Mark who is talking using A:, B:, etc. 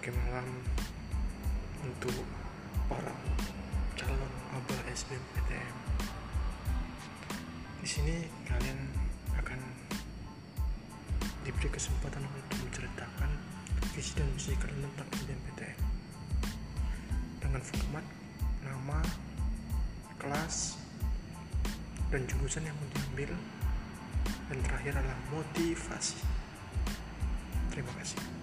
A: program untuk orang calon maba SBMPTN. Di sini kalian akan diberi kesempatan untuk menceritakan visi dan misi kalian tentang SBMPTN dengan format nama, kelas, dan jurusan yang mau diambil dan terakhir adalah motivasi. Terima kasih.